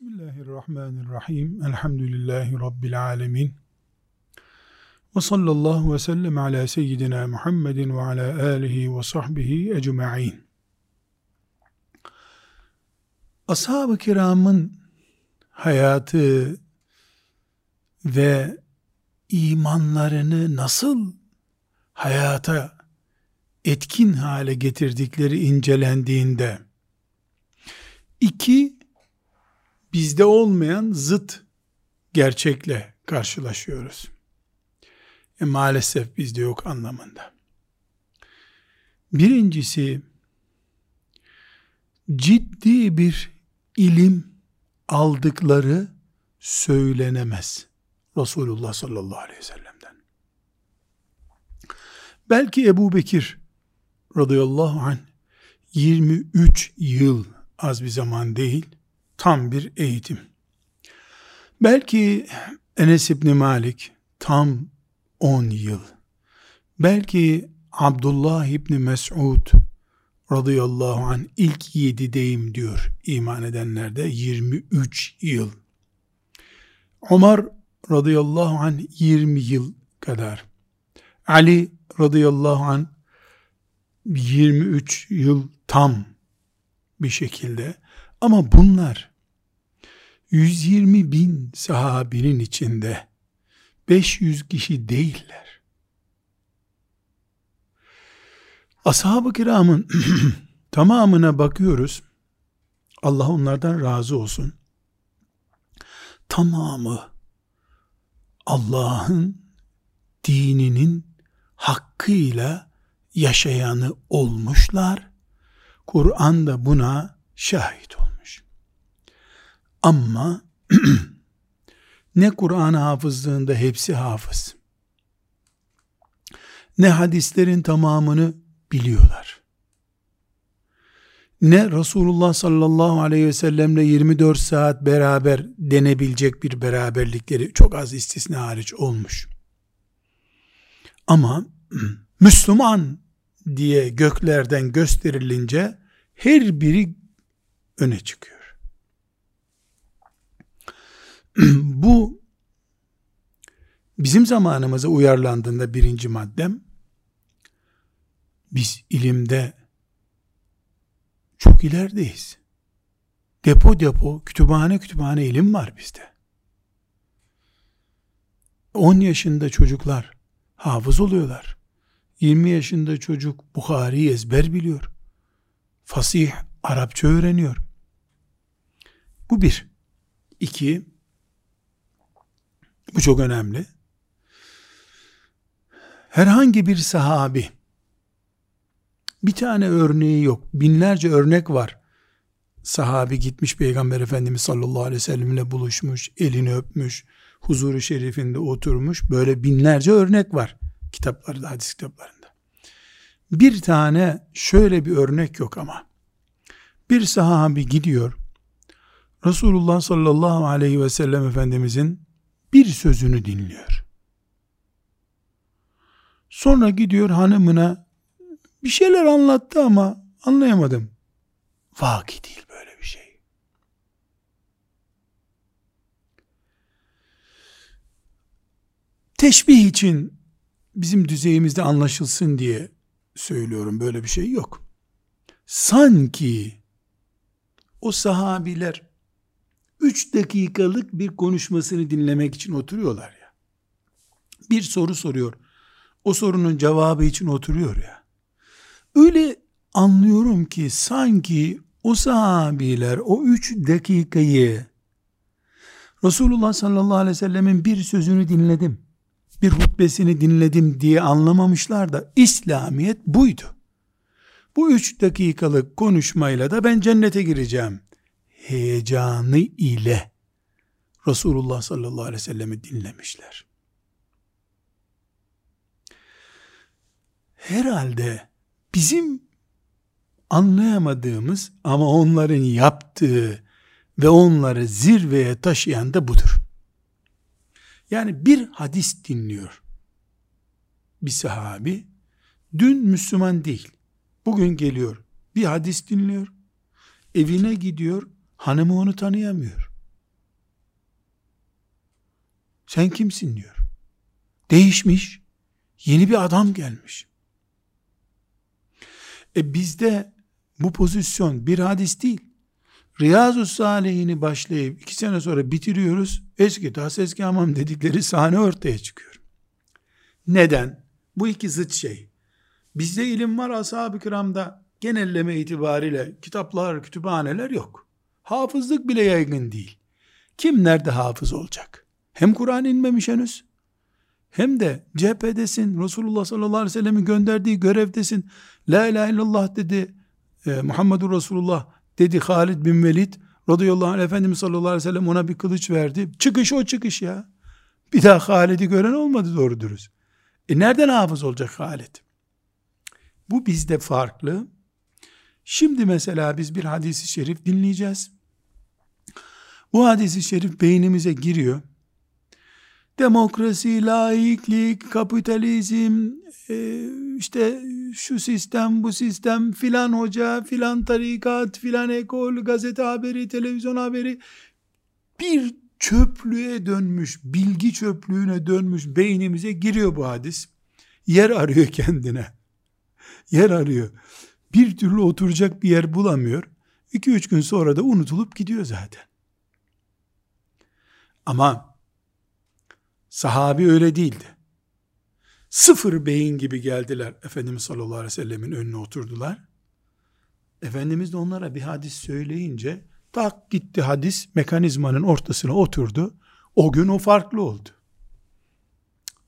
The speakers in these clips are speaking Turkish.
Bismillahirrahmanirrahim. Elhamdülillahi Rabbil alemin. Ve sallallahu ve sellem ala seyyidina Muhammedin ve ala alihi ve sahbihi ecma'in. Ashab-ı kiramın hayatı ve imanlarını nasıl hayata etkin hale getirdikleri incelendiğinde iki bizde olmayan zıt gerçekle karşılaşıyoruz. E maalesef bizde yok anlamında. Birincisi ciddi bir ilim aldıkları söylenemez. Resulullah sallallahu aleyhi ve sellem'den. Belki Ebu Bekir radıyallahu anh 23 yıl az bir zaman değil tam bir eğitim. Belki Enes İbni Malik tam 10 yıl. Belki Abdullah İbni Mes'ud radıyallahu an ilk yedideyim diyor iman edenlerde 23 yıl. Ömer radıyallahu an 20 yıl kadar. Ali radıyallahu an 23 yıl tam bir şekilde. Ama bunlar 120 bin sahabinin içinde 500 kişi değiller. Ashab-ı kiramın tamamına bakıyoruz. Allah onlardan razı olsun. Tamamı Allah'ın dininin hakkıyla yaşayanı olmuşlar. Kur'an da buna şahit olmuş. Ama ne Kur'an hafızlığında hepsi hafız. Ne hadislerin tamamını biliyorlar. Ne Resulullah sallallahu aleyhi ve sellemle 24 saat beraber denebilecek bir beraberlikleri çok az istisna hariç olmuş. Ama Müslüman diye göklerden gösterilince her biri öne çıkıyor. Bu bizim zamanımıza uyarlandığında birinci maddem biz ilimde çok ilerideyiz. Depo depo, kütüphane kütüphane ilim var bizde. 10 yaşında çocuklar hafız oluyorlar. 20 yaşında çocuk Bukhari'yi ezber biliyor. Fasih Arapça öğreniyor. Bu bir. İki, bu çok önemli. Herhangi bir sahabi bir tane örneği yok. Binlerce örnek var. Sahabi gitmiş Peygamber Efendimiz sallallahu aleyhi ve sellemle buluşmuş, elini öpmüş, huzuru şerifinde oturmuş. Böyle binlerce örnek var kitaplarda, hadis kitaplarında. Bir tane şöyle bir örnek yok ama. Bir sahabi gidiyor. Resulullah sallallahu aleyhi ve sellem Efendimizin bir sözünü dinliyor. Sonra gidiyor hanımına bir şeyler anlattı ama anlayamadım. Vaki değil böyle bir şey. Teşbih için bizim düzeyimizde anlaşılsın diye söylüyorum böyle bir şey yok. Sanki o sahabiler üç dakikalık bir konuşmasını dinlemek için oturuyorlar ya. Bir soru soruyor. O sorunun cevabı için oturuyor ya. Öyle anlıyorum ki sanki o sahabiler o üç dakikayı Resulullah sallallahu aleyhi ve sellemin bir sözünü dinledim, bir hutbesini dinledim diye anlamamışlar da İslamiyet buydu. Bu üç dakikalık konuşmayla da ben cennete gireceğim heyecanı ile Resulullah sallallahu aleyhi ve sellemi dinlemişler. Herhalde bizim anlayamadığımız ama onların yaptığı ve onları zirveye taşıyan da budur. Yani bir hadis dinliyor. Bir sahabi dün Müslüman değil. Bugün geliyor. Bir hadis dinliyor. Evine gidiyor. Hanımı onu tanıyamıyor. Sen kimsin diyor. Değişmiş. Yeni bir adam gelmiş. E bizde bu pozisyon bir hadis değil. Riyazu Salihini başlayıp iki sene sonra bitiriyoruz. Eski tas eski hamam dedikleri sahne ortaya çıkıyor. Neden? Bu iki zıt şey. Bizde ilim var ashab-ı kiramda genelleme itibariyle kitaplar, kütüphaneler yok. Hafızlık bile yaygın değil. Kim nerede hafız olacak? Hem Kur'an inmemiş henüz, hem de cephedesin, Resulullah sallallahu aleyhi ve sellem'in gönderdiği görevdesin. La ilahe illallah dedi, e, Muhammedur Resulullah dedi Halid bin Velid, radıyallahu anh Efendimiz sallallahu aleyhi ve sellem ona bir kılıç verdi. Çıkış o çıkış ya. Bir daha Halid'i gören olmadı doğru dürüst. E nereden hafız olacak Halid? Bu bizde farklı. Şimdi mesela biz bir hadisi şerif dinleyeceğiz. Bu hadisi şerif beynimize giriyor. Demokrasi, laiklik, kapitalizm, e, işte şu sistem, bu sistem, filan hoca, filan tarikat, filan ekol, gazete haberi, televizyon haberi bir çöplüğe dönmüş, bilgi çöplüğüne dönmüş beynimize giriyor bu hadis. Yer arıyor kendine. Yer arıyor. Bir türlü oturacak bir yer bulamıyor. 2-3 gün sonra da unutulup gidiyor zaten. Ama sahabi öyle değildi. Sıfır beyin gibi geldiler Efendimiz sallallahu aleyhi ve sellemin önüne oturdular. Efendimiz de onlara bir hadis söyleyince tak gitti hadis mekanizmanın ortasına oturdu. O gün o farklı oldu.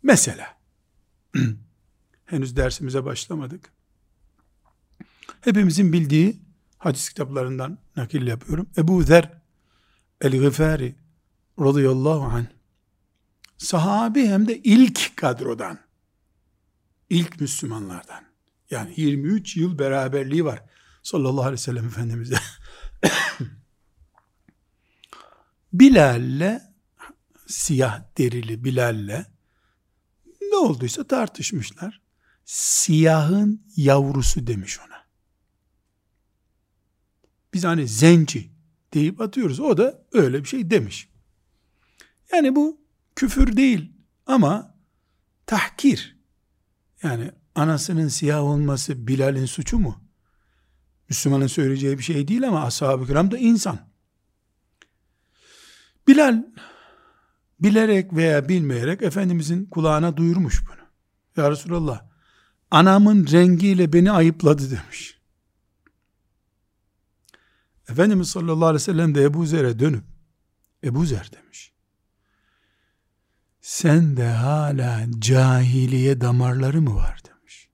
Mesela henüz dersimize başlamadık. Hepimizin bildiği hadis kitaplarından nakil yapıyorum. Ebu Zer el-Gıfari radıyallahu anh sahabi hem de ilk kadrodan ilk Müslümanlardan yani 23 yıl beraberliği var sallallahu aleyhi ve sellem Efendimiz'e Bilal'le siyah derili Bilal'le ne olduysa tartışmışlar. Siyahın yavrusu demiş ona. Biz hani zenci deyip atıyoruz. O da öyle bir şey demiş. Yani bu küfür değil ama tahkir. Yani anasının siyah olması Bilal'in suçu mu? Müslümanın söyleyeceği bir şey değil ama ashab-ı kiram da insan. Bilal bilerek veya bilmeyerek Efendimizin kulağına duyurmuş bunu. Ya Resulallah anamın rengiyle beni ayıpladı demiş. Efendimiz sallallahu aleyhi ve sellem de Ebu Zer'e dönüp Ebu Zer demiş. Sen de hala cahiliye damarları mı var demiş.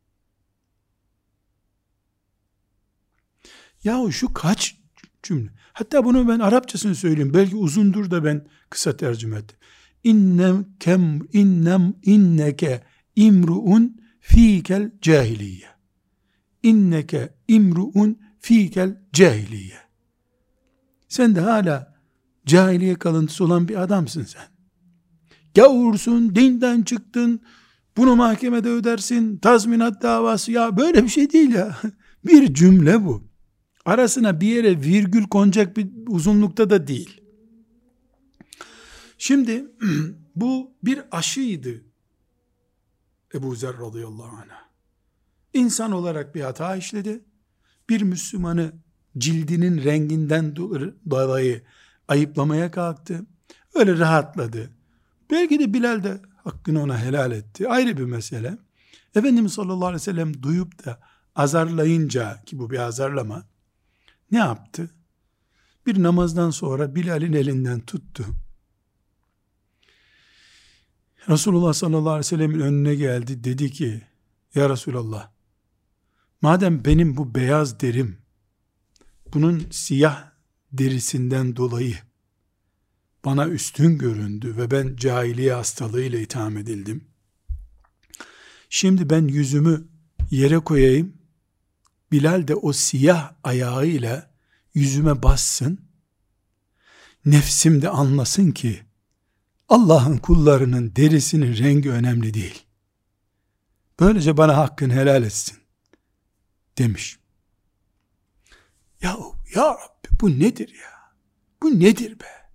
Yahu şu kaç cümle. Hatta bunu ben Arapçasını söyleyeyim. Belki uzundur da ben kısa tercüme ettim. İnnem kem innem inneke imruun fikel cahiliye. İnneke imruun fikel cahiliye. Sen de hala cahiliye kalıntısı olan bir adamsın sen. Gavursun, dinden çıktın, bunu mahkemede ödersin, tazminat davası ya böyle bir şey değil ya. Bir cümle bu. Arasına bir yere virgül konacak bir uzunlukta da değil. Şimdi bu bir aşıydı Ebu Zer radıyallahu anh. İnsan olarak bir hata işledi. Bir Müslümanı cildinin renginden dolayı ayıplamaya kalktı. Öyle rahatladı. Belki de Bilal de hakkını ona helal etti. Ayrı bir mesele. Efendimiz sallallahu aleyhi ve sellem duyup da azarlayınca ki bu bir azarlama ne yaptı? Bir namazdan sonra Bilal'in elinden tuttu. Resulullah sallallahu aleyhi ve sellemin önüne geldi. Dedi ki, Ya Resulallah, madem benim bu beyaz derim, bunun siyah derisinden dolayı bana üstün göründü ve ben cahiliye hastalığıyla itham edildim. Şimdi ben yüzümü yere koyayım, Bilal de o siyah ayağıyla yüzüme bassın, nefsim de anlasın ki, Allah'ın kullarının derisinin rengi önemli değil. Böylece bana hakkın helal etsin. Demiş. Ya, ya Rabbi bu nedir ya? Bu nedir be?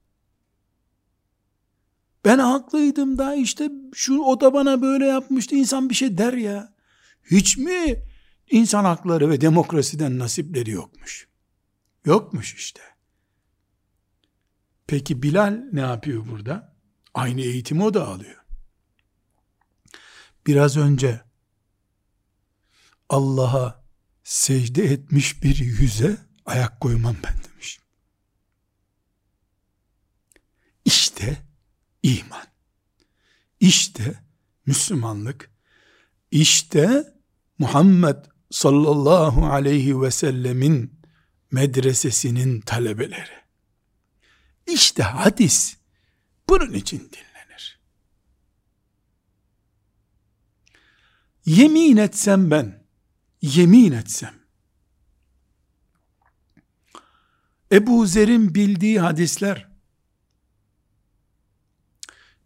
Ben haklıydım da işte şu o da bana böyle yapmıştı. İnsan bir şey der ya. Hiç mi insan hakları ve demokrasiden nasipleri yokmuş? Yokmuş işte. Peki Bilal ne yapıyor burada? Aynı eğitimi o da alıyor. Biraz önce Allah'a secde etmiş bir yüze ayak koymam ben demiş. İşte iman. İşte Müslümanlık. İşte Muhammed sallallahu aleyhi ve sellemin medresesinin talebeleri. İşte hadis bunun için dinlenir. Yemin etsem ben, yemin etsem, Ebu Zer'in bildiği hadisler,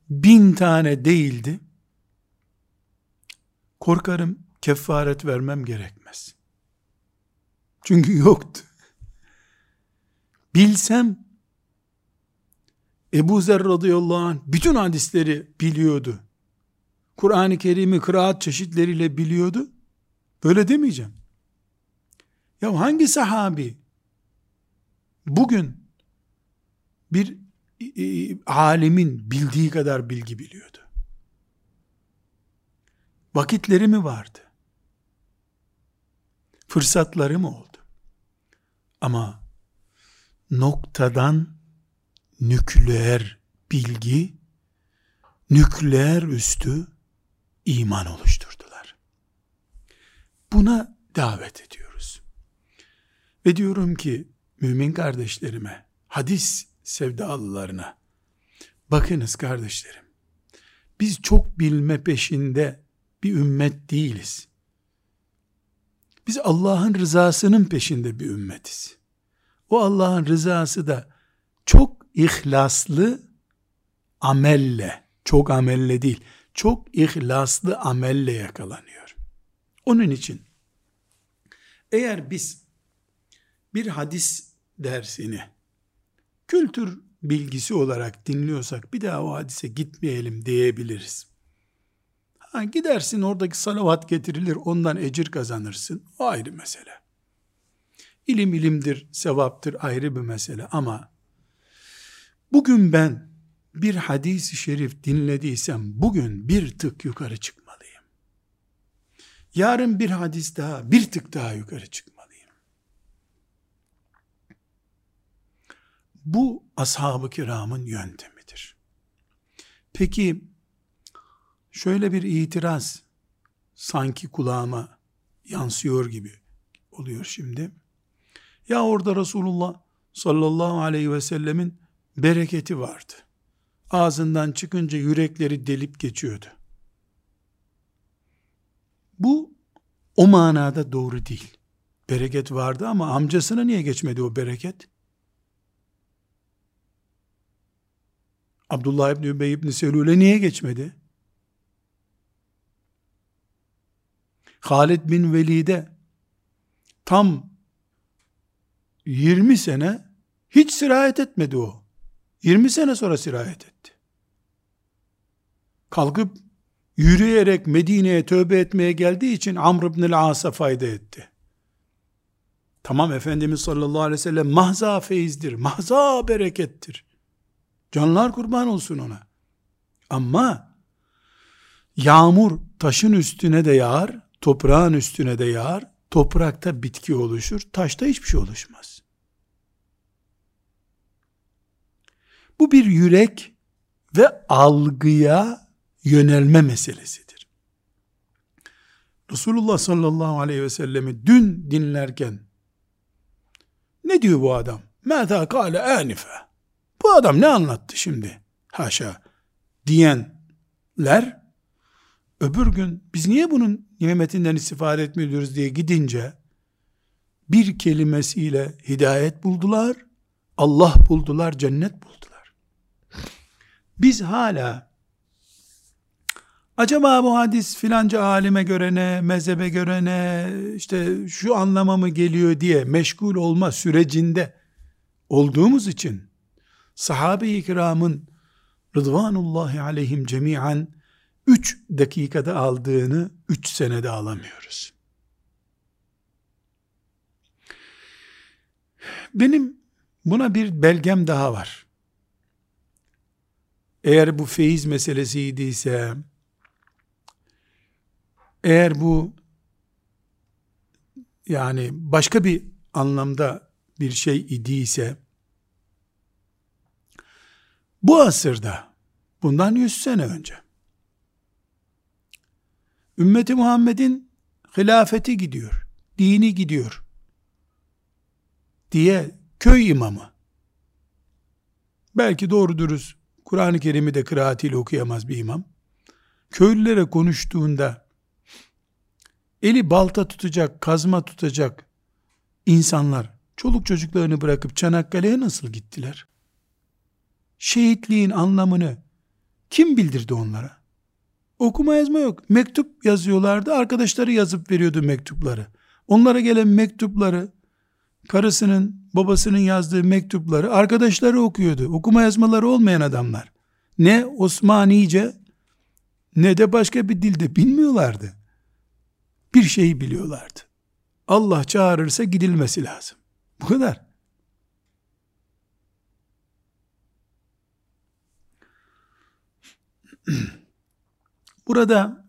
bin tane değildi, korkarım kefaret vermem gerekmez. Çünkü yoktu. Bilsem Ebu Zer radıyallahu anh bütün hadisleri biliyordu. Kur'an-ı Kerim'i kıraat çeşitleriyle biliyordu. Böyle demeyeceğim. Ya hangi sahabi bugün bir e, alimin bildiği kadar bilgi biliyordu? Vakitleri mi vardı? Fırsatları mı oldu? Ama noktadan nükleer bilgi, nükleer üstü iman oluşturdular. Buna davet ediyoruz. Ve diyorum ki mümin kardeşlerime, hadis sevdalılarına, bakınız kardeşlerim, biz çok bilme peşinde bir ümmet değiliz. Biz Allah'ın rızasının peşinde bir ümmetiz. O Allah'ın rızası da çok ihlaslı amelle, çok amelle değil, çok ihlaslı amelle yakalanıyor. Onun için eğer biz bir hadis dersini kültür bilgisi olarak dinliyorsak bir daha o hadise gitmeyelim diyebiliriz. Ha, gidersin oradaki salavat getirilir ondan ecir kazanırsın. O ayrı mesele. İlim ilimdir, sevaptır ayrı bir mesele ama bugün ben bir hadisi şerif dinlediysem bugün bir tık yukarı çıkmalıyım. Yarın bir hadis daha, bir tık daha yukarı çıkmalıyım. Bu ashab-ı kiramın yöntemidir. Peki şöyle bir itiraz sanki kulağıma yansıyor gibi oluyor şimdi. Ya orada Resulullah sallallahu aleyhi ve sellemin bereketi vardı. Ağzından çıkınca yürekleri delip geçiyordu. Bu o manada doğru değil. Bereket vardı ama amcasına niye geçmedi o bereket? Abdullah İbni Übey İbni Selül'e niye geçmedi? Halid bin Velid'e tam 20 sene hiç sirayet etmedi o. 20 sene sonra sirayet etti. Kalkıp yürüyerek Medine'ye tövbe etmeye geldiği için Amr ibn As'a fayda etti. Tamam Efendimiz sallallahu aleyhi ve sellem mahza feyizdir, mahza berekettir. Canlar kurban olsun ona. Ama yağmur taşın üstüne de yağar, toprağın üstüne de yağar, toprakta bitki oluşur, taşta hiçbir şey oluşmaz. Bu bir yürek ve algıya yönelme meselesidir. Resulullah sallallahu aleyhi ve sellemi dün dinlerken ne diyor bu adam? Mâzâ kâle ânife. Bu adam ne anlattı şimdi? Haşa. Diyenler öbür gün biz niye bunun nimetinden istifade etmiyoruz diye gidince bir kelimesiyle hidayet buldular, Allah buldular, cennet buldular. Biz hala acaba bu hadis filanca alime göre ne, mezhebe göre ne, işte şu anlama mı geliyor diye meşgul olma sürecinde olduğumuz için sahabe-i kiramın Rıdvanullahi aleyhim cemiyen 3 dakikada aldığını 3 senede alamıyoruz. Benim buna bir belgem daha var. Eğer bu feyiz meselesiydiyse, eğer bu yani başka bir anlamda bir şey idiyse, bu asırda, bundan yüz sene önce, ümmeti Muhammed'in hilafeti gidiyor, dini gidiyor diye köy imamı, belki doğru dürüst Kur'an-ı Kerim'i de kıraatiyle okuyamaz bir imam, köylülere konuştuğunda, eli balta tutacak, kazma tutacak insanlar, çoluk çocuklarını bırakıp Çanakkale'ye nasıl gittiler? Şehitliğin anlamını kim bildirdi onlara? Okuma yazma yok. Mektup yazıyorlardı. Arkadaşları yazıp veriyordu mektupları. Onlara gelen mektupları karısının, babasının yazdığı mektupları arkadaşları okuyordu. Okuma yazmaları olmayan adamlar. Ne Osmanice ne de başka bir dilde bilmiyorlardı. Bir şeyi biliyorlardı. Allah çağırırsa gidilmesi lazım. Bu kadar. Burada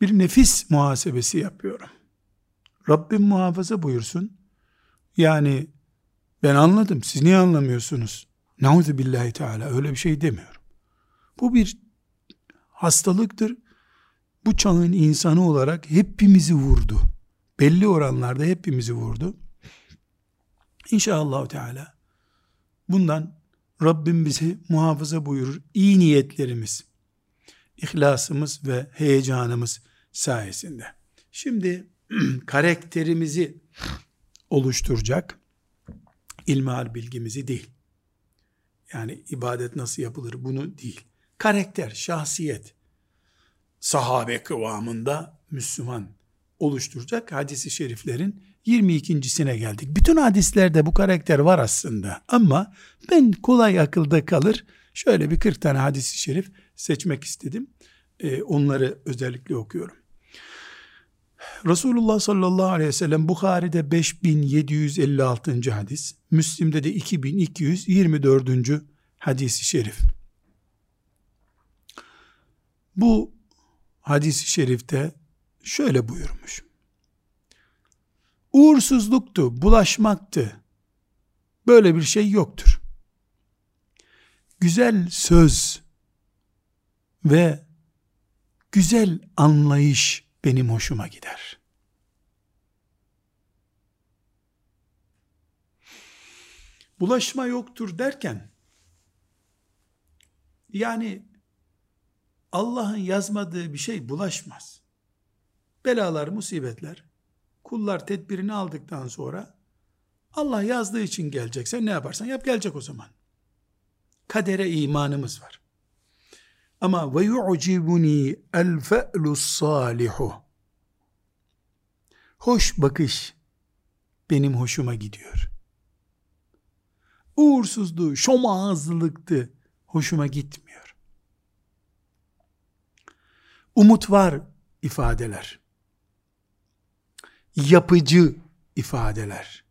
bir nefis muhasebesi yapıyorum. Rabbim muhafaza buyursun. Yani ben anladım. Siz niye anlamıyorsunuz? Nauzu billahi teala. Öyle bir şey demiyorum. Bu bir hastalıktır. Bu çağın insanı olarak hepimizi vurdu. Belli oranlarda hepimizi vurdu. İnşallah Teala bundan Rabbim bizi muhafaza buyurur. İyi niyetlerimiz, ihlasımız ve heyecanımız sayesinde. Şimdi karakterimizi oluşturacak ilmihal bilgimizi değil. Yani ibadet nasıl yapılır bunu değil. Karakter, şahsiyet, sahabe kıvamında Müslüman oluşturacak hadisi şeriflerin 22.sine geldik. Bütün hadislerde bu karakter var aslında ama ben kolay akılda kalır şöyle bir 40 tane hadisi şerif seçmek istedim. Ee, onları özellikle okuyorum. Resulullah sallallahu aleyhi ve sellem Bukhari'de 5756. hadis, Müslim'de de 2224. hadisi şerif. Bu hadisi şerifte şöyle buyurmuş. Uğursuzluktu, bulaşmaktı. Böyle bir şey yoktur. Güzel söz ve güzel anlayış benim hoşuma gider. Bulaşma yoktur derken yani Allah'ın yazmadığı bir şey bulaşmaz. Belalar, musibetler kullar tedbirini aldıktan sonra Allah yazdığı için gelecek. Sen ne yaparsan yap gelecek o zaman. Kadere imanımız var. Ama ve yu'cibuni el fe'lus salihu. Hoş bakış benim hoşuma gidiyor. Uğursuzluğu, şom ağızlılıktı hoşuma gitmiyor. Umut var ifadeler. Yapıcı ifadeler.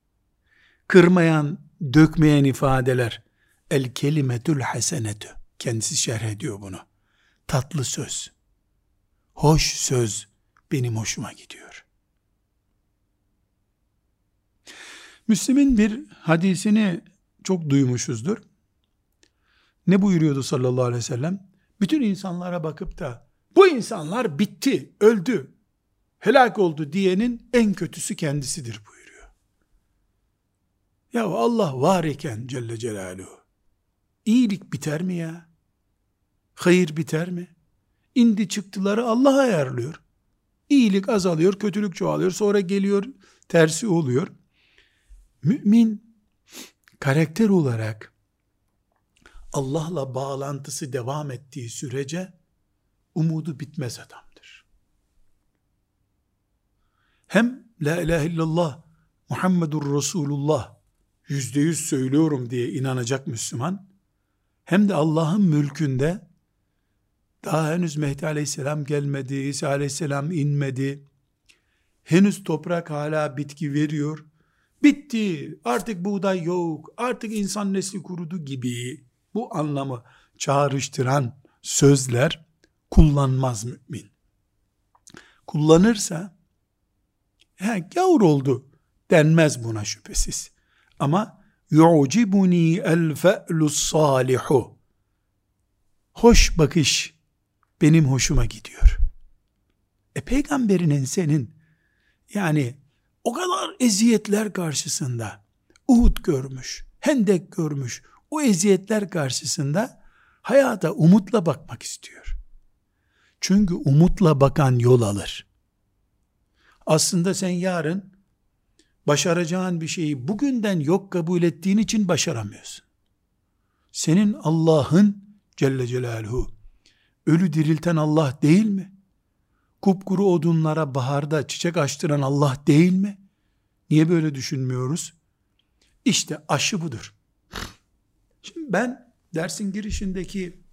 Kırmayan, dökmeyen ifadeler. El kelimetül hasenetü. Kendisi şerh ediyor bunu tatlı söz, hoş söz benim hoşuma gidiyor. Müslim'in bir hadisini çok duymuşuzdur. Ne buyuruyordu sallallahu aleyhi ve sellem? Bütün insanlara bakıp da bu insanlar bitti, öldü, helak oldu diyenin en kötüsü kendisidir buyuruyor. Ya Allah var iken Celle Celaluhu iyilik biter mi ya? Hayır biter mi? İndi çıktıları Allah ayarlıyor. İyilik azalıyor, kötülük çoğalıyor, sonra geliyor, tersi oluyor. Mümin karakter olarak Allah'la bağlantısı devam ettiği sürece umudu bitmez adamdır. Hem la ilahe illallah Muhammedur Resulullah yüzde yüz söylüyorum diye inanacak Müslüman hem de Allah'ın mülkünde daha henüz Mehdi aleyhisselam gelmedi, İsa aleyhisselam inmedi. Henüz toprak hala bitki veriyor. Bitti, artık buğday yok, artık insan nesli kurudu gibi bu anlamı çağrıştıran sözler kullanmaz mümin. Kullanırsa he, gavur oldu denmez buna şüphesiz. Ama yu'cibuni el fe'lus salihu hoş bakış benim hoşuma gidiyor. E peygamberinin senin yani o kadar eziyetler karşısında Uhud görmüş, Hendek görmüş, o eziyetler karşısında hayata umutla bakmak istiyor. Çünkü umutla bakan yol alır. Aslında sen yarın başaracağın bir şeyi bugünden yok kabul ettiğin için başaramıyorsun. Senin Allah'ın Celle Celaluhu ölü dirilten Allah değil mi? Kupkuru odunlara baharda çiçek açtıran Allah değil mi? Niye böyle düşünmüyoruz? İşte aşı budur. Şimdi ben dersin girişindeki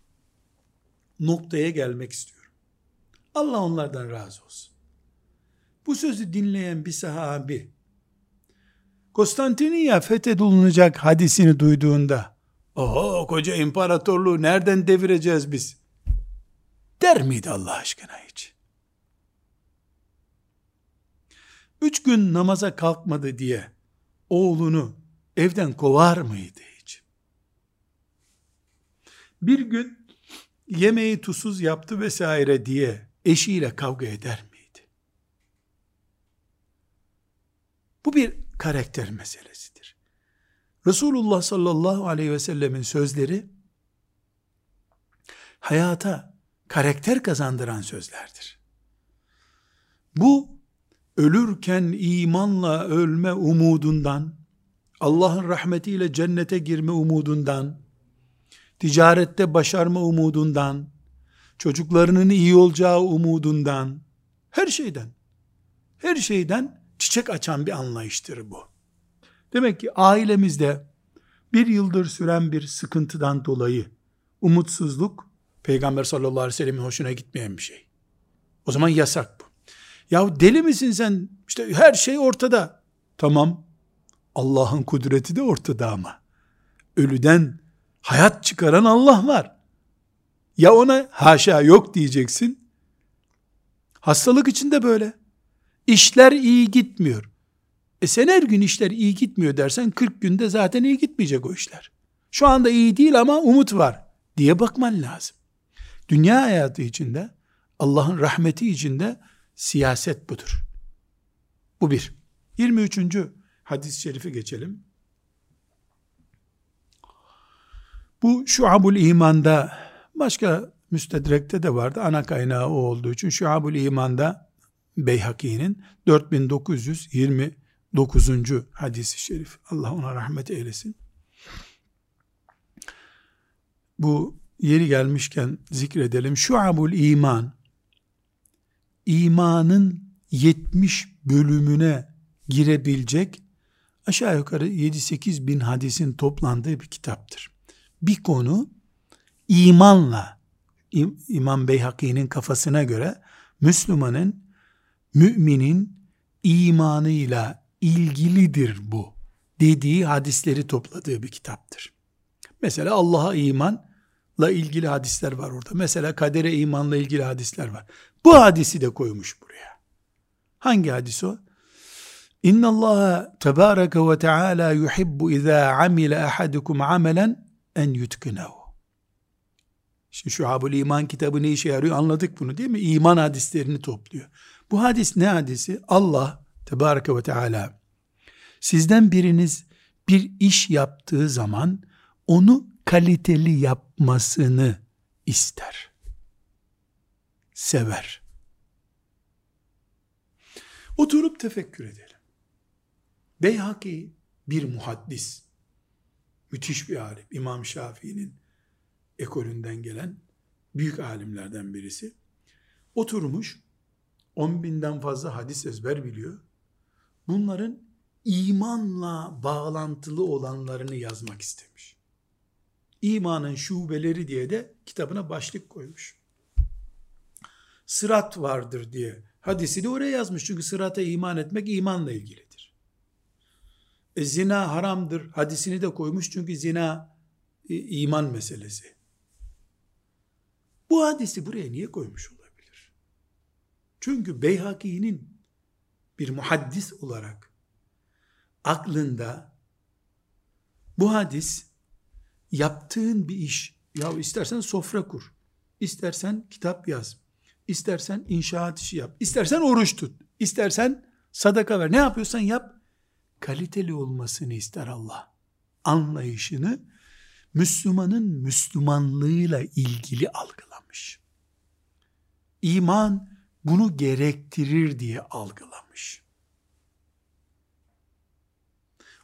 noktaya gelmek istiyorum. Allah onlardan razı olsun. Bu sözü dinleyen bir sahabi Konstantiniye fethedilunacak hadisini duyduğunda oho koca imparatorluğu nereden devireceğiz biz? Der miydi Allah aşkına hiç? Üç gün namaza kalkmadı diye oğlunu evden kovar mıydı hiç? Bir gün yemeği tuzsuz yaptı vesaire diye eşiyle kavga eder miydi? Bu bir karakter meselesidir. Resulullah sallallahu aleyhi ve sellemin sözleri hayata karakter kazandıran sözlerdir. Bu ölürken imanla ölme umudundan, Allah'ın rahmetiyle cennete girme umudundan, ticarette başarma umudundan, çocuklarının iyi olacağı umudundan, her şeyden, her şeyden çiçek açan bir anlayıştır bu. Demek ki ailemizde bir yıldır süren bir sıkıntıdan dolayı umutsuzluk, Peygamber sallallahu aleyhi ve sellemin hoşuna gitmeyen bir şey. O zaman yasak bu. Ya deli misin sen? İşte her şey ortada. Tamam. Allah'ın kudreti de ortada ama. Ölüden hayat çıkaran Allah var. Ya ona haşa yok diyeceksin. Hastalık için de böyle. İşler iyi gitmiyor. E sen her gün işler iyi gitmiyor dersen 40 günde zaten iyi gitmeyecek o işler. Şu anda iyi değil ama umut var diye bakman lazım. Dünya hayatı içinde Allah'ın rahmeti içinde siyaset budur. Bu bir. 23. hadis-i şerife geçelim. Bu şuabul imanda başka müstedrekte de vardı. Ana kaynağı o olduğu için şuabul imanda Beyhaki'nin 4929. hadisi şerif. Allah ona rahmet eylesin. Bu yeri gelmişken zikredelim. Şuabul iman imanın 70 bölümüne girebilecek aşağı yukarı 7-8 bin hadisin toplandığı bir kitaptır. Bir konu imanla İmam Beyhaki'nin kafasına göre Müslümanın müminin imanıyla ilgilidir bu dediği hadisleri topladığı bir kitaptır. Mesela Allah'a imanla ilgili hadisler var orada. Mesela kadere imanla ilgili hadisler var. Bu hadisi de koymuş buraya. Hangi hadis o? İnna Allah tebareke ve teala yuhibbu iza amile ahadukum amelen en yutkinehu. Şimdi şu Habul İman kitabı ne işe yarıyor anladık bunu değil mi? İman hadislerini topluyor. Bu hadis ne hadisi? Allah tebareke ve teala sizden biriniz bir iş yaptığı zaman onu kaliteli yapmasını ister sever. Oturup tefekkür edelim. Beyhaki bir muhaddis, müthiş bir alim, İmam Şafii'nin ekolünden gelen büyük alimlerden birisi. Oturmuş, on binden fazla hadis ezber biliyor. Bunların imanla bağlantılı olanlarını yazmak istemiş. İmanın şubeleri diye de kitabına başlık koymuş. Sırat vardır diye hadisini oraya yazmış. Çünkü sırata iman etmek imanla ilgilidir. E, zina haramdır hadisini de koymuş. Çünkü zina e, iman meselesi. Bu hadisi buraya niye koymuş? Çünkü Beyhaki'nin bir muhaddis olarak aklında bu hadis yaptığın bir iş, ya istersen sofra kur, istersen kitap yaz, istersen inşaat işi yap, istersen oruç tut, istersen sadaka ver, ne yapıyorsan yap, kaliteli olmasını ister Allah. Anlayışını Müslümanın Müslümanlığıyla ilgili algılamış. İman bunu gerektirir diye algılamış.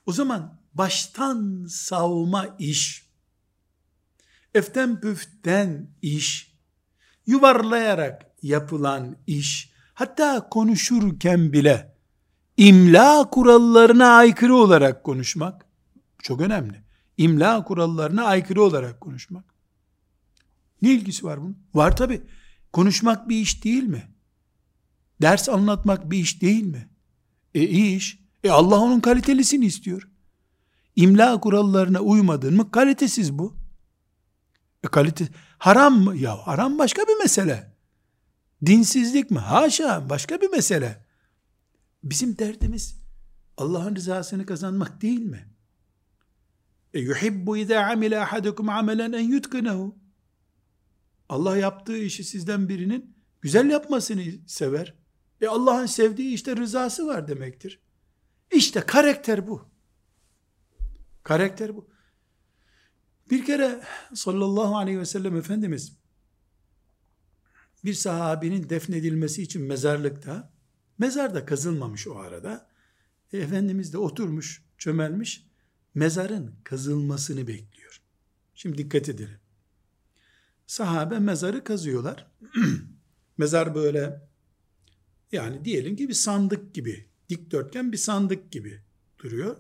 O zaman baştan savma iş, eften püften iş, yuvarlayarak yapılan iş, hatta konuşurken bile imla kurallarına aykırı olarak konuşmak çok önemli. İmla kurallarına aykırı olarak konuşmak. Ne ilgisi var bunun? Var tabi. Konuşmak bir iş değil mi? Ders anlatmak bir iş değil mi? E iş. E Allah onun kalitelisini istiyor. İmla kurallarına uymadın mı kalitesiz bu. E kalite haram mı? Ya haram başka bir mesele. Dinsizlik mi? Haşa başka bir mesele. Bizim derdimiz Allah'ın rızasını kazanmak değil mi? E yuhibbu izâ amile ahadukum amelen en yutkinehu. Allah yaptığı işi sizden birinin güzel yapmasını sever. E Allah'ın sevdiği işte rızası var demektir. İşte karakter bu. Karakter bu. Bir kere sallallahu aleyhi ve sellem Efendimiz bir sahabinin defnedilmesi için mezarlıkta mezar da kazılmamış o arada. E, Efendimiz de oturmuş, çömelmiş mezarın kazılmasını bekliyor. Şimdi dikkat edelim. Sahabe mezarı kazıyorlar. Mezar böyle yani diyelim ki bir sandık gibi, dikdörtgen bir sandık gibi duruyor.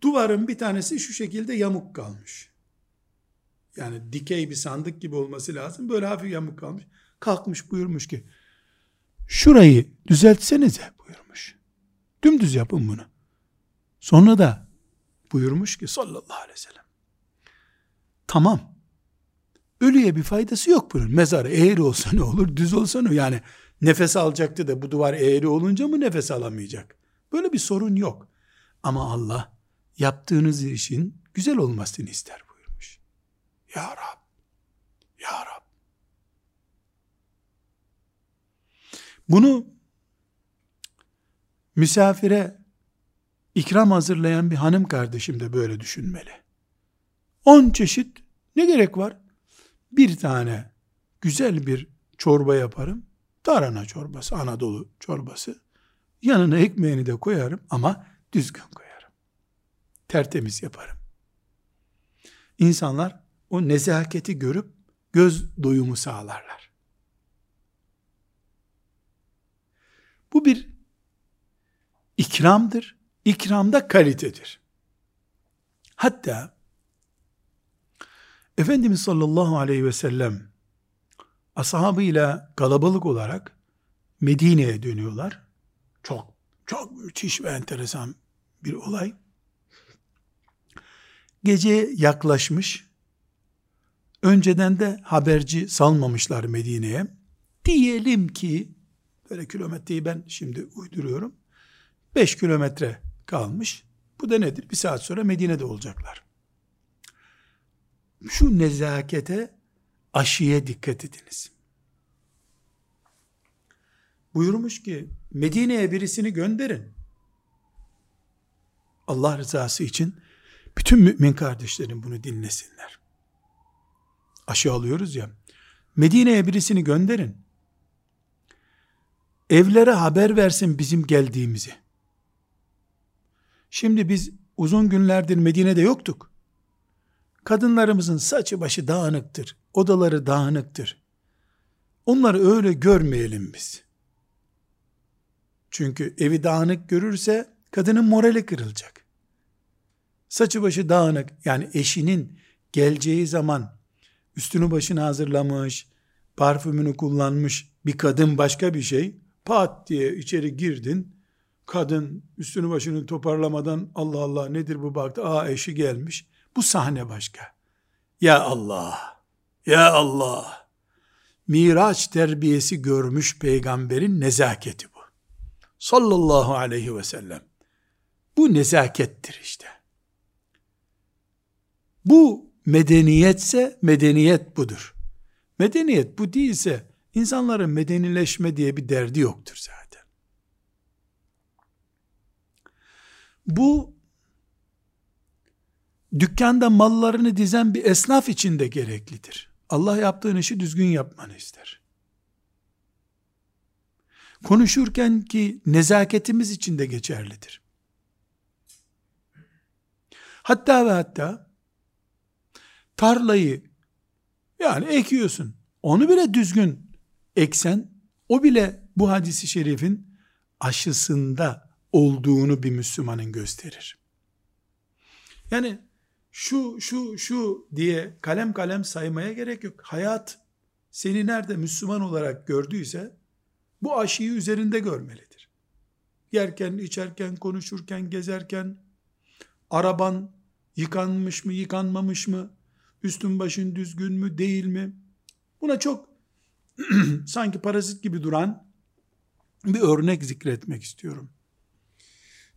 Duvarın bir tanesi şu şekilde yamuk kalmış. Yani dikey bir sandık gibi olması lazım. Böyle hafif yamuk kalmış. Kalkmış buyurmuş ki şurayı düzeltsenize buyurmuş. Dümdüz yapın bunu. Sonra da buyurmuş ki sallallahu aleyhi ve sellem tamam ölüye bir faydası yok bunun. Mezar eğri olsa ne olur, düz olsa ne Yani nefes alacaktı da bu duvar eğri olunca mı nefes alamayacak? Böyle bir sorun yok. Ama Allah yaptığınız işin güzel olmasını ister buyurmuş. Ya Rab, Ya Rab. Bunu misafire ikram hazırlayan bir hanım kardeşim de böyle düşünmeli. On çeşit ne gerek var? Bir tane güzel bir çorba yaparım. Tarhana çorbası, Anadolu çorbası. Yanına ekmeğini de koyarım ama düzgün koyarım. Tertemiz yaparım. İnsanlar o nezaketi görüp göz doyumu sağlarlar. Bu bir ikramdır. İkram da kalitedir. Hatta Efendimiz sallallahu aleyhi ve sellem ashabıyla kalabalık olarak Medine'ye dönüyorlar. Çok çok müthiş ve enteresan bir olay. Gece yaklaşmış. Önceden de haberci salmamışlar Medine'ye. Diyelim ki böyle kilometreyi ben şimdi uyduruyorum. 5 kilometre kalmış. Bu da nedir? Bir saat sonra Medine'de olacaklar. Şu nezakete, aşıya dikkat ediniz. Buyurmuş ki Medine'ye birisini gönderin. Allah rızası için bütün mümin kardeşlerim bunu dinlesinler. Aşı alıyoruz ya. Medine'ye birisini gönderin. Evlere haber versin bizim geldiğimizi. Şimdi biz uzun günlerdir Medine'de yoktuk. Kadınlarımızın saçı başı dağınıktır. Odaları dağınıktır. Onları öyle görmeyelim biz. Çünkü evi dağınık görürse kadının morali kırılacak. Saçı başı dağınık yani eşinin geleceği zaman üstünü başını hazırlamış, parfümünü kullanmış bir kadın başka bir şey. Pat diye içeri girdin. Kadın üstünü başını toparlamadan Allah Allah nedir bu baktı. Aa eşi gelmiş. Bu sahne başka. Ya Allah. Ya Allah. Miraç terbiyesi görmüş peygamberin nezaketi bu. Sallallahu aleyhi ve sellem. Bu nezakettir işte. Bu medeniyetse medeniyet budur. Medeniyet bu değilse insanların medenileşme diye bir derdi yoktur zaten. Bu dükkanda mallarını dizen bir esnaf için de gereklidir. Allah yaptığın işi düzgün yapmanı ister. Konuşurken ki nezaketimiz için de geçerlidir. Hatta ve hatta tarlayı yani ekiyorsun. Onu bile düzgün eksen o bile bu hadisi şerifin aşısında olduğunu bir Müslümanın gösterir. Yani şu şu şu diye kalem kalem saymaya gerek yok. Hayat seni nerede Müslüman olarak gördüyse bu aşıyı üzerinde görmelidir. Yerken, içerken, konuşurken, gezerken, araban yıkanmış mı, yıkanmamış mı, üstün başın düzgün mü, değil mi? Buna çok sanki parazit gibi duran bir örnek zikretmek istiyorum.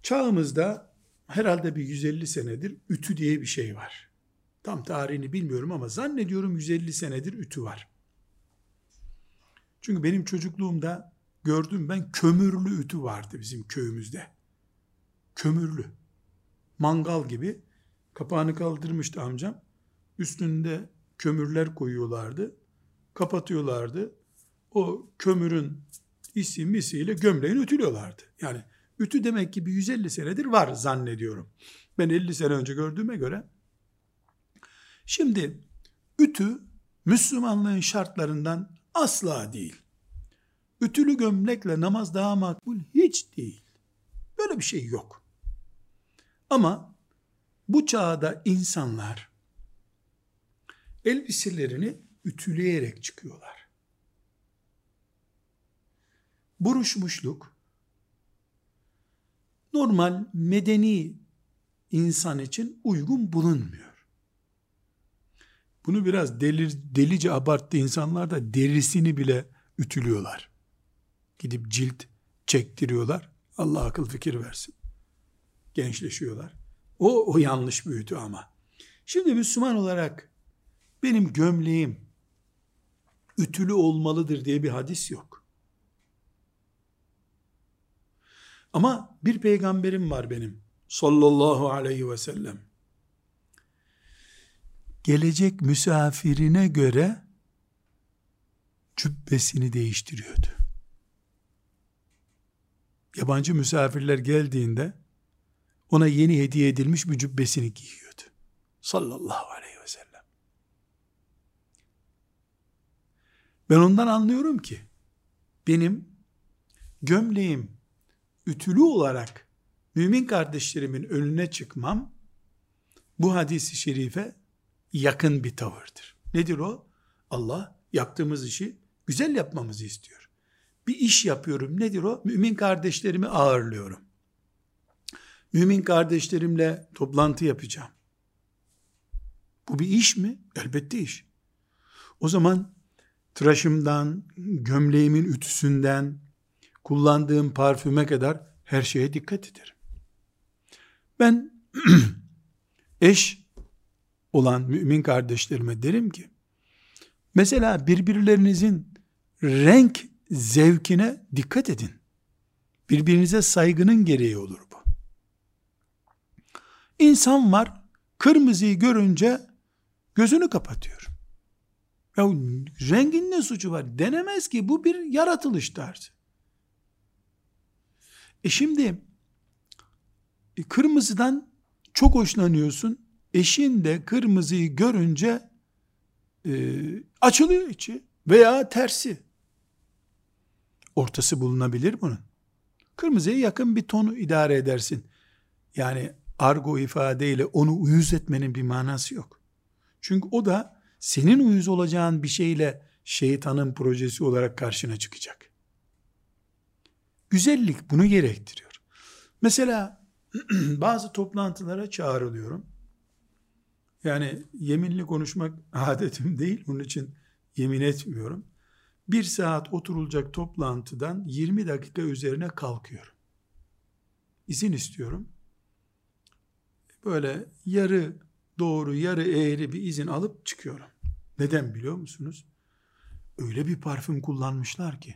Çağımızda herhalde bir 150 senedir ütü diye bir şey var. Tam tarihini bilmiyorum ama zannediyorum 150 senedir ütü var. Çünkü benim çocukluğumda gördüm ben kömürlü ütü vardı bizim köyümüzde. Kömürlü. Mangal gibi kapağını kaldırmıştı amcam. Üstünde kömürler koyuyorlardı. Kapatıyorlardı. O kömürün isi misiyle gömleğini ütülüyorlardı. Yani Ütü demek ki bir 150 senedir var zannediyorum. Ben 50 sene önce gördüğüme göre. Şimdi ütü Müslümanlığın şartlarından asla değil. Ütülü gömlekle namaz daha makbul hiç değil. Böyle bir şey yok. Ama bu çağda insanlar elbiselerini ütüleyerek çıkıyorlar. Buruşmuşluk, normal medeni insan için uygun bulunmuyor. Bunu biraz delir, delice abarttı insanlar da derisini bile ütülüyorlar. Gidip cilt çektiriyorlar. Allah akıl fikir versin. Gençleşiyorlar. O, o yanlış bir ütü ama. Şimdi Müslüman olarak benim gömleğim ütülü olmalıdır diye bir hadis yok. Ama bir peygamberim var benim. Sallallahu aleyhi ve sellem. Gelecek misafirine göre cübbesini değiştiriyordu. Yabancı misafirler geldiğinde ona yeni hediye edilmiş bir cübbesini giyiyordu. Sallallahu aleyhi ve sellem. Ben ondan anlıyorum ki benim gömleğim ütülü olarak mümin kardeşlerimin önüne çıkmam bu hadisi şerife yakın bir tavırdır. Nedir o? Allah yaptığımız işi güzel yapmamızı istiyor. Bir iş yapıyorum. Nedir o? Mümin kardeşlerimi ağırlıyorum. Mümin kardeşlerimle toplantı yapacağım. Bu bir iş mi? Elbette iş. O zaman tıraşımdan, gömleğimin ütüsünden, kullandığım parfüme kadar her şeye dikkat ederim. Ben eş olan mümin kardeşlerime derim ki, mesela birbirlerinizin renk zevkine dikkat edin. Birbirinize saygının gereği olur bu. İnsan var, kırmızıyı görünce gözünü kapatıyor. Ya rengin ne suçu var? Denemez ki bu bir yaratılış tarzı. E şimdi e, kırmızıdan çok hoşlanıyorsun. Eşin de kırmızıyı görünce e, açılıyor içi veya tersi. Ortası bulunabilir bunun. Kırmızıya yakın bir tonu idare edersin. Yani argo ifadeyle onu uyuz etmenin bir manası yok. Çünkü o da senin uyuz olacağın bir şeyle şeytanın projesi olarak karşına çıkacak. Güzellik bunu gerektiriyor. Mesela bazı toplantılara çağrılıyorum. Yani yeminli konuşmak adetim değil. Onun için yemin etmiyorum. Bir saat oturulacak toplantıdan 20 dakika üzerine kalkıyorum. İzin istiyorum. Böyle yarı doğru yarı eğri bir izin alıp çıkıyorum. Neden biliyor musunuz? Öyle bir parfüm kullanmışlar ki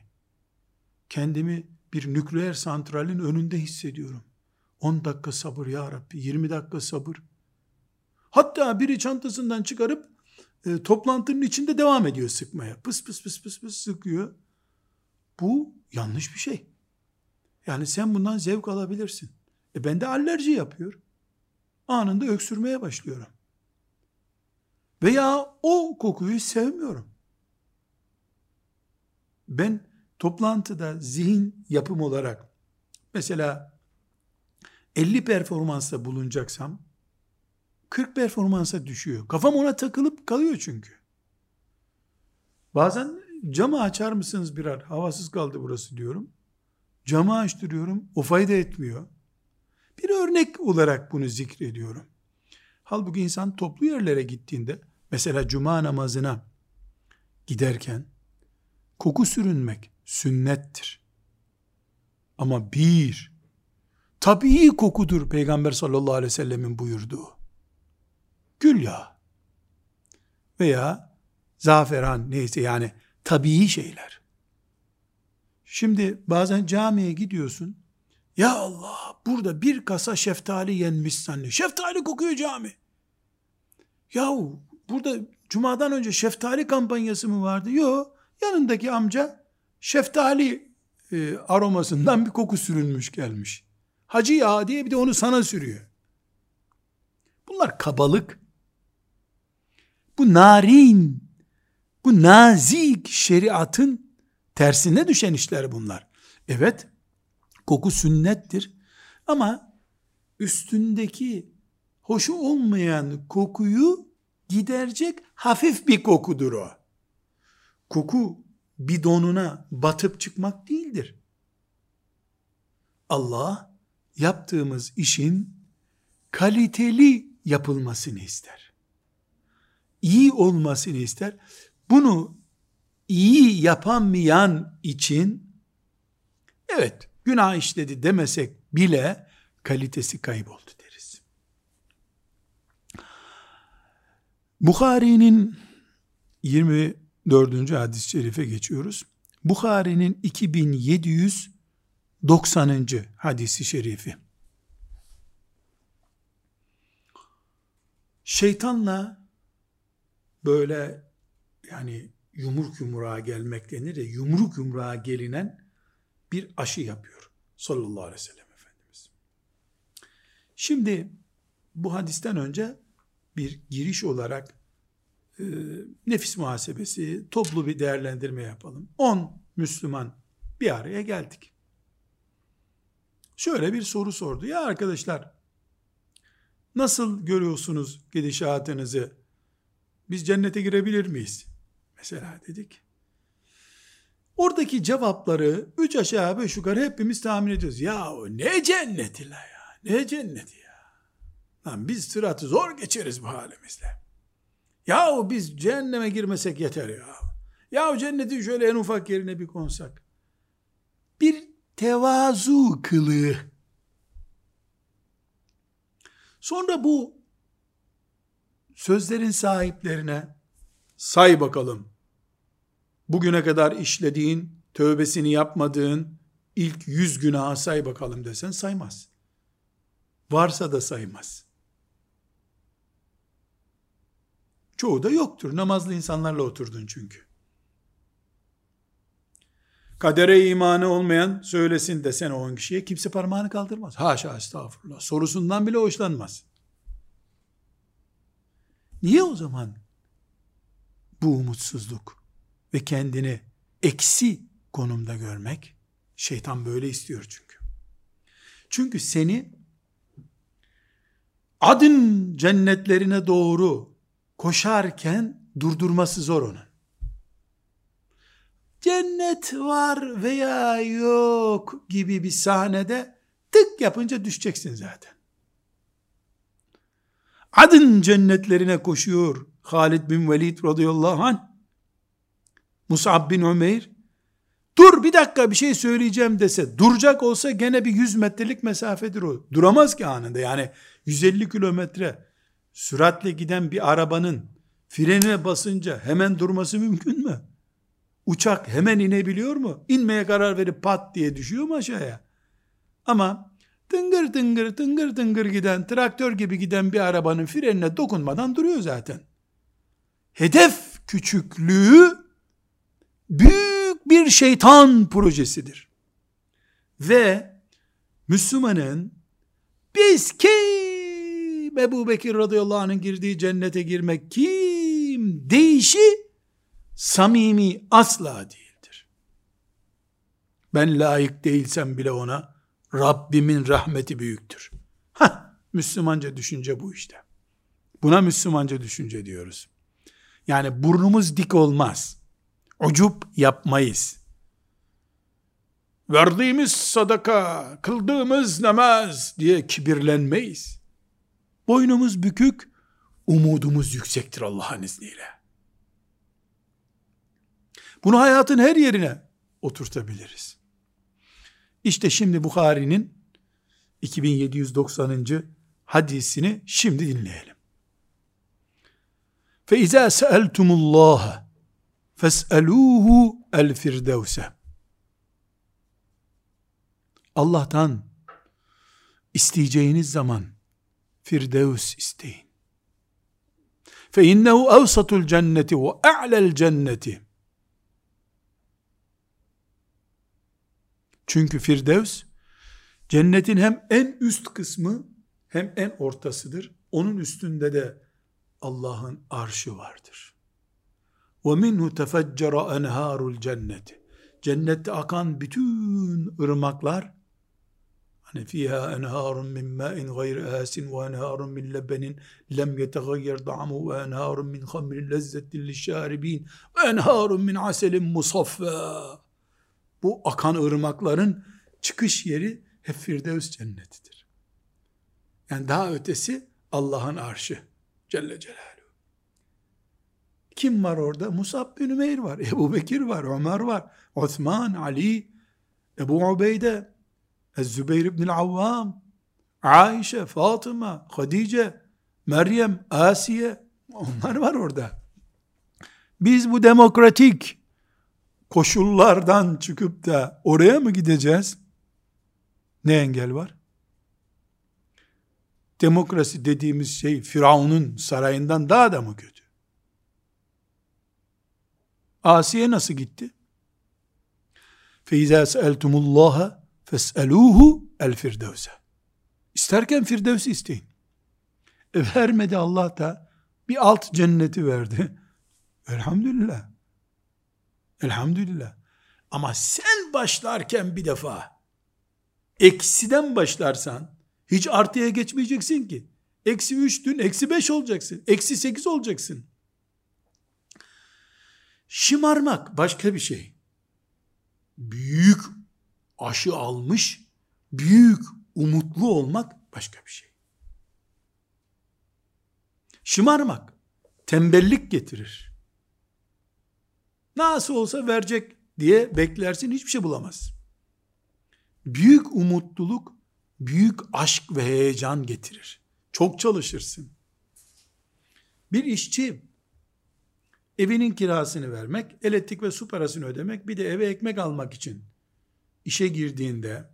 kendimi bir nükleer santralin önünde hissediyorum. 10 dakika sabır ya Rabbi, 20 dakika sabır. Hatta biri çantasından çıkarıp e, toplantının içinde devam ediyor sıkmaya. Pıs pıs pıs pıs pıs sıkıyor. Bu yanlış bir şey. Yani sen bundan zevk alabilirsin. E bende alerji yapıyor. Anında öksürmeye başlıyorum. Veya o kokuyu sevmiyorum. Ben toplantıda zihin yapım olarak mesela 50 performansta bulunacaksam 40 performansa düşüyor. Kafam ona takılıp kalıyor çünkü. Bazen camı açar mısınız birer? Havasız kaldı burası diyorum. Camı açtırıyorum. O fayda etmiyor. Bir örnek olarak bunu zikrediyorum. Halbuki insan toplu yerlere gittiğinde mesela cuma namazına giderken koku sürünmek sünnettir. Ama bir tabii kokudur Peygamber sallallahu aleyhi ve sellemin buyurduğu gül yağı veya zaferan neyse yani tabii şeyler. Şimdi bazen camiye gidiyorsun. Ya Allah burada bir kasa şeftali yenmiş zanne. Şeftali kokuyor cami. Yahu burada cumadan önce şeftali kampanyası mı vardı? Yok. Yanındaki amca şeftali e, aromasından bir koku sürülmüş gelmiş. Hacı ya diye bir de onu sana sürüyor. Bunlar kabalık. Bu narin, bu nazik şeriatın tersine düşen işler bunlar. Evet, koku sünnettir ama üstündeki hoşu olmayan kokuyu giderecek hafif bir kokudur o. Koku bidonuna batıp çıkmak değildir. Allah yaptığımız işin kaliteli yapılmasını ister iyi olmasını ister. Bunu iyi yapamayan için evet günah işledi demesek bile kalitesi kayboldu deriz. Bukhari'nin 24. hadis-i şerife geçiyoruz. Bukhari'nin 2790. hadisi şerifi. Şeytanla böyle yani yumruk yumruğa gelmek denir ya yumruk yumruğa gelinen bir aşı yapıyor sallallahu aleyhi ve sellem Efendimiz. Şimdi bu hadisten önce bir giriş olarak e, nefis muhasebesi, toplu bir değerlendirme yapalım. 10 Müslüman bir araya geldik. Şöyle bir soru sordu. Ya arkadaşlar nasıl görüyorsunuz gidişatınızı biz cennete girebilir miyiz? Mesela dedik. Oradaki cevapları üç aşağı beş yukarı hepimiz tahmin ediyoruz. Ya ne cenneti la ya? Ne cenneti ya? Lan biz sıratı zor geçeriz bu halimizle. Yahu biz cehenneme girmesek yeter ya. Ya cennetin şöyle en ufak yerine bir konsak. Bir tevazu kılığı. Sonra bu sözlerin sahiplerine say bakalım. Bugüne kadar işlediğin, tövbesini yapmadığın ilk yüz günaha say bakalım desen saymaz. Varsa da saymaz. Çoğu da yoktur. Namazlı insanlarla oturdun çünkü. Kadere imanı olmayan söylesin desen o on kişiye kimse parmağını kaldırmaz. Haşa estağfurullah. Sorusundan bile hoşlanmaz. Niye o zaman bu umutsuzluk ve kendini eksi konumda görmek? Şeytan böyle istiyor çünkü. Çünkü seni adın cennetlerine doğru koşarken durdurması zor onun. Cennet var veya yok gibi bir sahnede tık yapınca düşeceksin zaten. Adın cennetlerine koşuyor Halid bin Velid radıyallahu anh. Musab bin Ömeyr dur bir dakika bir şey söyleyeceğim dese duracak olsa gene bir 100 metrelik mesafedir o. Duramaz ki anında yani 150 kilometre süratle giden bir arabanın frene basınca hemen durması mümkün mü? Uçak hemen inebiliyor mu? İnmeye karar verip pat diye düşüyor mu aşağıya? Ama tıngır tıngır tıngır tıngır giden, traktör gibi giden bir arabanın frenine dokunmadan duruyor zaten. Hedef küçüklüğü büyük bir şeytan projesidir. Ve Müslümanın biz kim Ebu Bekir radıyallahu anh'ın girdiği cennete girmek kim değişi samimi asla değildir. Ben layık değilsem bile ona Rabbimin rahmeti büyüktür. Ha, Müslümanca düşünce bu işte. Buna Müslümanca düşünce diyoruz. Yani burnumuz dik olmaz. Ucup yapmayız. Verdiğimiz sadaka, kıldığımız namaz diye kibirlenmeyiz Boynumuz bükük, umudumuz yüksektir Allah'ın izniyle. Bunu hayatın her yerine oturtabiliriz. İşte şimdi Bukhari'nin 2790. hadisini şimdi dinleyelim. فَاِذَا سَأَلْتُمُ اللّٰهَ فَاسْأَلُوهُ الْفِرْدَوْسَ Allah'tan isteyeceğiniz zaman Firdevs isteyin. فَاِنَّهُ اَوْسَطُ الْجَنَّةِ وَاَعْلَى الْجَنَّةِ Çünkü Firdevs cennetin hem en üst kısmı hem en ortasıdır. Onun üstünde de Allah'ın arşı vardır. وَمِنْهُ تَفَجَّرَ اَنْهَارُ الْجَنَّةِ Cennette akan bütün ırmaklar hani fiha enharun min ma'in gayri asin ve enharun min lebenin lem yetegayyer da'mu ve enharun min hamrin lezzetin lişşaribin ve enharun min aselin musaffa bu akan ırmakların çıkış yeri hep Firdevs cennetidir. Yani daha ötesi Allah'ın arşı Celle Celaluhu. Kim var orada? Musab bin Ümeyr var, Ebu Bekir var, Ömer var, Osman, Ali, Ebu Ubeyde, Ez-Zübeyir ibn Avvam, Aişe, Fatıma, Hadice, Meryem, Asiye, onlar var orada. Biz bu demokratik, koşullardan çıkıp da oraya mı gideceğiz? Ne engel var? Demokrasi dediğimiz şey Firavun'un sarayından daha da mı kötü? Asiye nasıl gitti? فَاِذَا سَأَلْتُمُ اللّٰهَ Fes'eluhu el firdevse. İsterken firdevsi isteyin. E vermedi Allah da bir alt cenneti verdi. Elhamdülillah. Elhamdülillah. Ama sen başlarken bir defa eksiden başlarsan hiç artıya geçmeyeceksin ki. Eksi üç dün eksi beş olacaksın. Eksi sekiz olacaksın. Şımarmak başka bir şey. Büyük aşı almış, büyük umutlu olmak başka bir şey. Şımarmak tembellik getirir. Nasıl olsa verecek diye beklersin hiçbir şey bulamaz. Büyük umutluluk, büyük aşk ve heyecan getirir. Çok çalışırsın. Bir işçi evinin kirasını vermek, elektrik ve su parasını ödemek, bir de eve ekmek almak için işe girdiğinde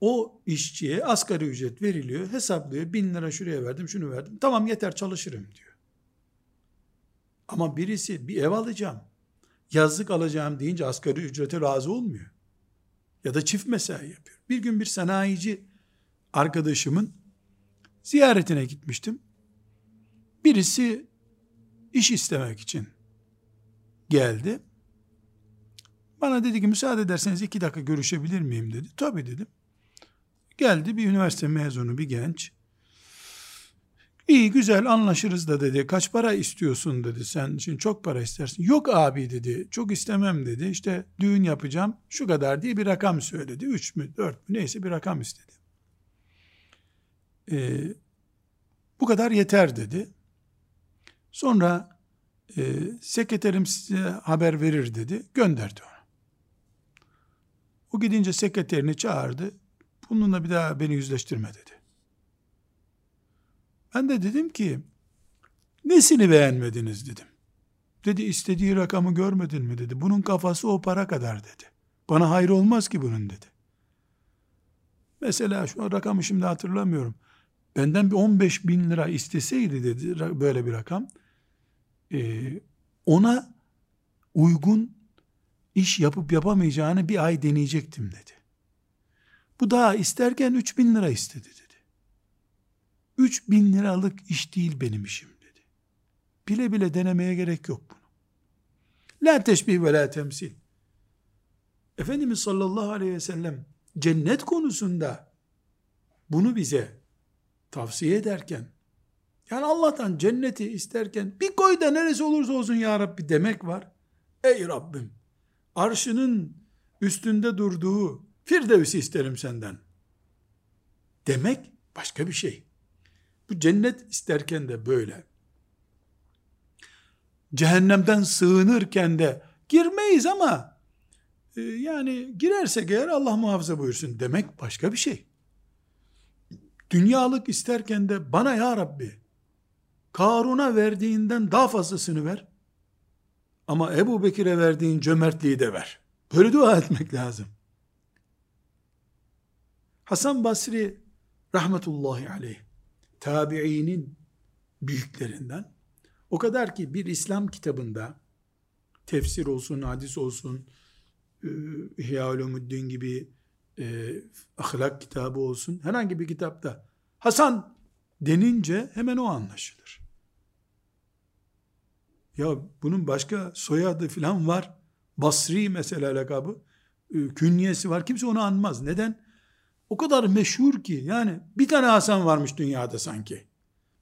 o işçiye asgari ücret veriliyor, hesaplıyor, bin lira şuraya verdim, şunu verdim, tamam yeter çalışırım diyor. Ama birisi bir ev alacağım, yazlık alacağım deyince asgari ücrete razı olmuyor. Ya da çift mesai yapıyor. Bir gün bir sanayici arkadaşımın ziyaretine gitmiştim. Birisi iş istemek için geldi. Bana dedi ki müsaade ederseniz iki dakika görüşebilir miyim dedi. Tabii dedim. Geldi bir üniversite mezunu bir genç. İyi güzel anlaşırız da dedi. Kaç para istiyorsun dedi. Sen şimdi çok para istersin. Yok abi dedi. Çok istemem dedi. İşte düğün yapacağım. Şu kadar diye bir rakam söyledi. Üç mü dört mü neyse bir rakam istedi. Ee, bu kadar yeter dedi. Sonra e, sekreterim size haber verir dedi. Gönderdi onu. O gidince sekreterini çağırdı. Bununla bir daha beni yüzleştirme dedi. Ben de dedim ki nesini beğenmediniz dedim. Dedi istediği rakamı görmedin mi dedi. Bunun kafası o para kadar dedi. Bana hayır olmaz ki bunun dedi. Mesela şu rakamı şimdi hatırlamıyorum. Benden bir 15 bin lira isteseydi dedi böyle bir rakam. E, ona uygun iş yapıp yapamayacağını bir ay deneyecektim dedi. Bu daha isterken 3 bin lira istedi dedi. 3 bin liralık iş değil benim işim dedi. Bile bile denemeye gerek yok bunu. La teşbih ve la temsil. Efendimiz sallallahu aleyhi ve sellem cennet konusunda bunu bize tavsiye ederken yani Allah'tan cenneti isterken bir koy da neresi olursa olsun ya Rabbi demek var. Ey Rabbim arşının üstünde durduğu Firdevs'i isterim senden. Demek başka bir şey. Bu cennet isterken de böyle. Cehennemden sığınırken de girmeyiz ama e, yani girersek eğer Allah muhafaza buyursun demek başka bir şey. Dünyalık isterken de bana ya Rabbi Karun'a verdiğinden daha fazlasını ver. Ama Ebu Bekir'e verdiğin cömertliği de ver. Böyle dua etmek lazım. Hasan Basri rahmetullahi aleyh tabiinin büyüklerinden o kadar ki bir İslam kitabında tefsir olsun, hadis olsun, e, İhya Ulumuddin gibi e, ahlak kitabı olsun, herhangi bir kitapta Hasan denince hemen o anlaşılır. Ya bunun başka soyadı falan var. Basri mesela lakabı. E, künyesi var. Kimse onu anmaz. Neden? O kadar meşhur ki yani bir tane Hasan varmış dünyada sanki.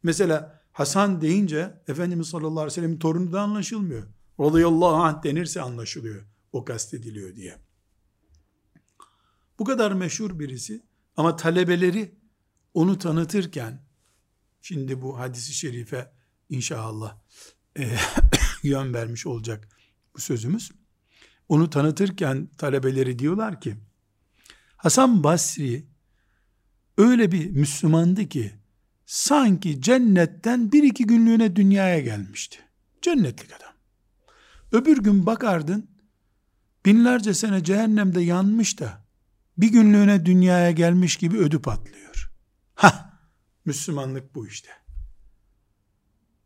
Mesela Hasan deyince Efendimiz sallallahu aleyhi ve sellem'in torunu da anlaşılmıyor. Radıyallahu anh denirse anlaşılıyor. O kastediliyor diye. Bu kadar meşhur birisi ama talebeleri onu tanıtırken şimdi bu hadisi şerife inşallah e, yön vermiş olacak bu sözümüz. Onu tanıtırken talebeleri diyorlar ki Hasan Basri öyle bir Müslümandı ki sanki cennetten bir iki günlüğüne dünyaya gelmişti. Cennetlik adam. Öbür gün bakardın binlerce sene cehennemde yanmış da bir günlüğüne dünyaya gelmiş gibi ödü patlıyor. Ha, Müslümanlık bu işte.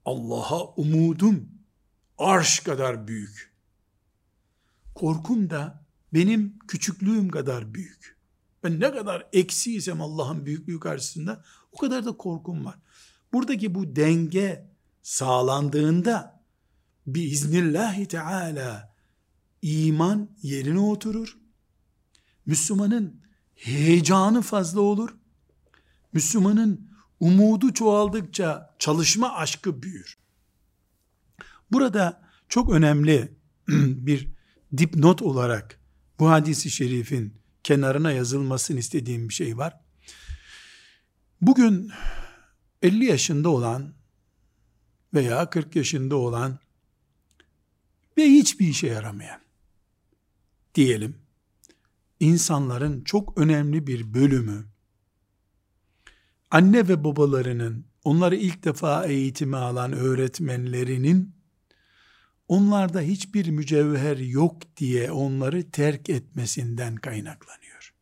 Allah'a umudum arş kadar büyük. Korkum da benim küçüklüğüm kadar büyük. Ben ne kadar eksiysem Allah'ın büyüklüğü karşısında o kadar da korkum var. Buradaki bu denge sağlandığında biiznillahü teala iman yerine oturur. Müslümanın heyecanı fazla olur. Müslümanın umudu çoğaldıkça çalışma aşkı büyür. Burada çok önemli bir dipnot olarak bu hadisi şerifin kenarına yazılmasını istediğim bir şey var. Bugün 50 yaşında olan veya 40 yaşında olan ve hiçbir işe yaramayan diyelim insanların çok önemli bir bölümü anne ve babalarının onları ilk defa eğitimi alan öğretmenlerinin onlarda hiçbir mücevher yok diye onları terk etmesinden kaynaklanıyor.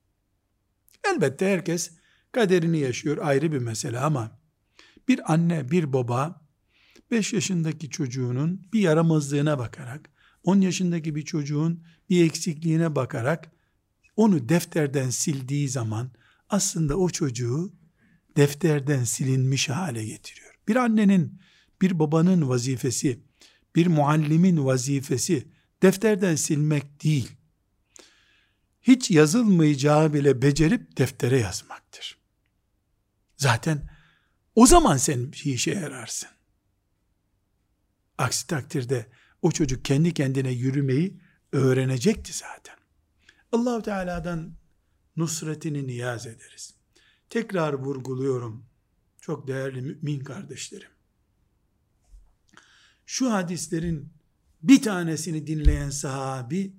Elbette herkes kaderini yaşıyor ayrı bir mesele ama bir anne bir baba 5 yaşındaki çocuğunun bir yaramazlığına bakarak 10 yaşındaki bir çocuğun bir eksikliğine bakarak onu defterden sildiği zaman aslında o çocuğu defterden silinmiş hale getiriyor. Bir annenin, bir babanın vazifesi bir muallimin vazifesi defterden silmek değil. Hiç yazılmayacağı bile becerip deftere yazmaktır. Zaten O zaman sen bir işe yararsın. Aksi takdirde o çocuk kendi kendine yürümeyi öğrenecekti zaten. Allahu Teala'dan nusretini niyaz ederiz. Tekrar vurguluyorum. Çok değerli mümin kardeşlerim. Şu hadislerin bir tanesini dinleyen sahabi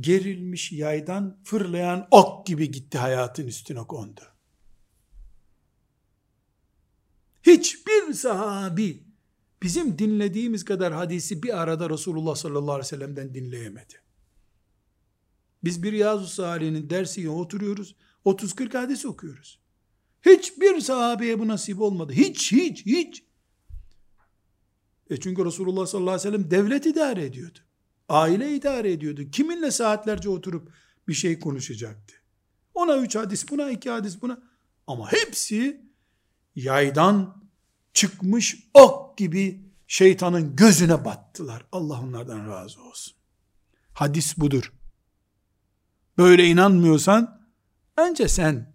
gerilmiş yaydan fırlayan ok gibi gitti hayatın üstüne kondu. Hiçbir sahabi bizim dinlediğimiz kadar hadisi bir arada Resulullah sallallahu aleyhi ve sellem'den dinleyemedi. Biz bir Riyazu Salih'in dersiyle oturuyoruz. 30-40 hadis okuyoruz. Hiçbir sahabeye bu nasip olmadı. Hiç, hiç, hiç. E çünkü Resulullah sallallahu aleyhi ve sellem devlet idare ediyordu. Aile idare ediyordu. Kiminle saatlerce oturup bir şey konuşacaktı. Ona üç hadis, buna iki hadis, buna. Ama hepsi yaydan çıkmış ok gibi şeytanın gözüne battılar. Allah onlardan razı olsun. Hadis budur. Böyle inanmıyorsan önce sen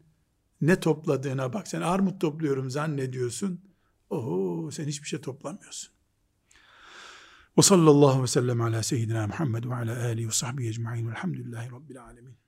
ne topladığına bak. Sen armut topluyorum zannediyorsun. Oho sen hiçbir şey toplamıyorsun. Ve sallallahu ve sellem ala seyyidina Muhammed ve ala alihi ve sahbihi ecma'in velhamdülillahi rabbil alemin.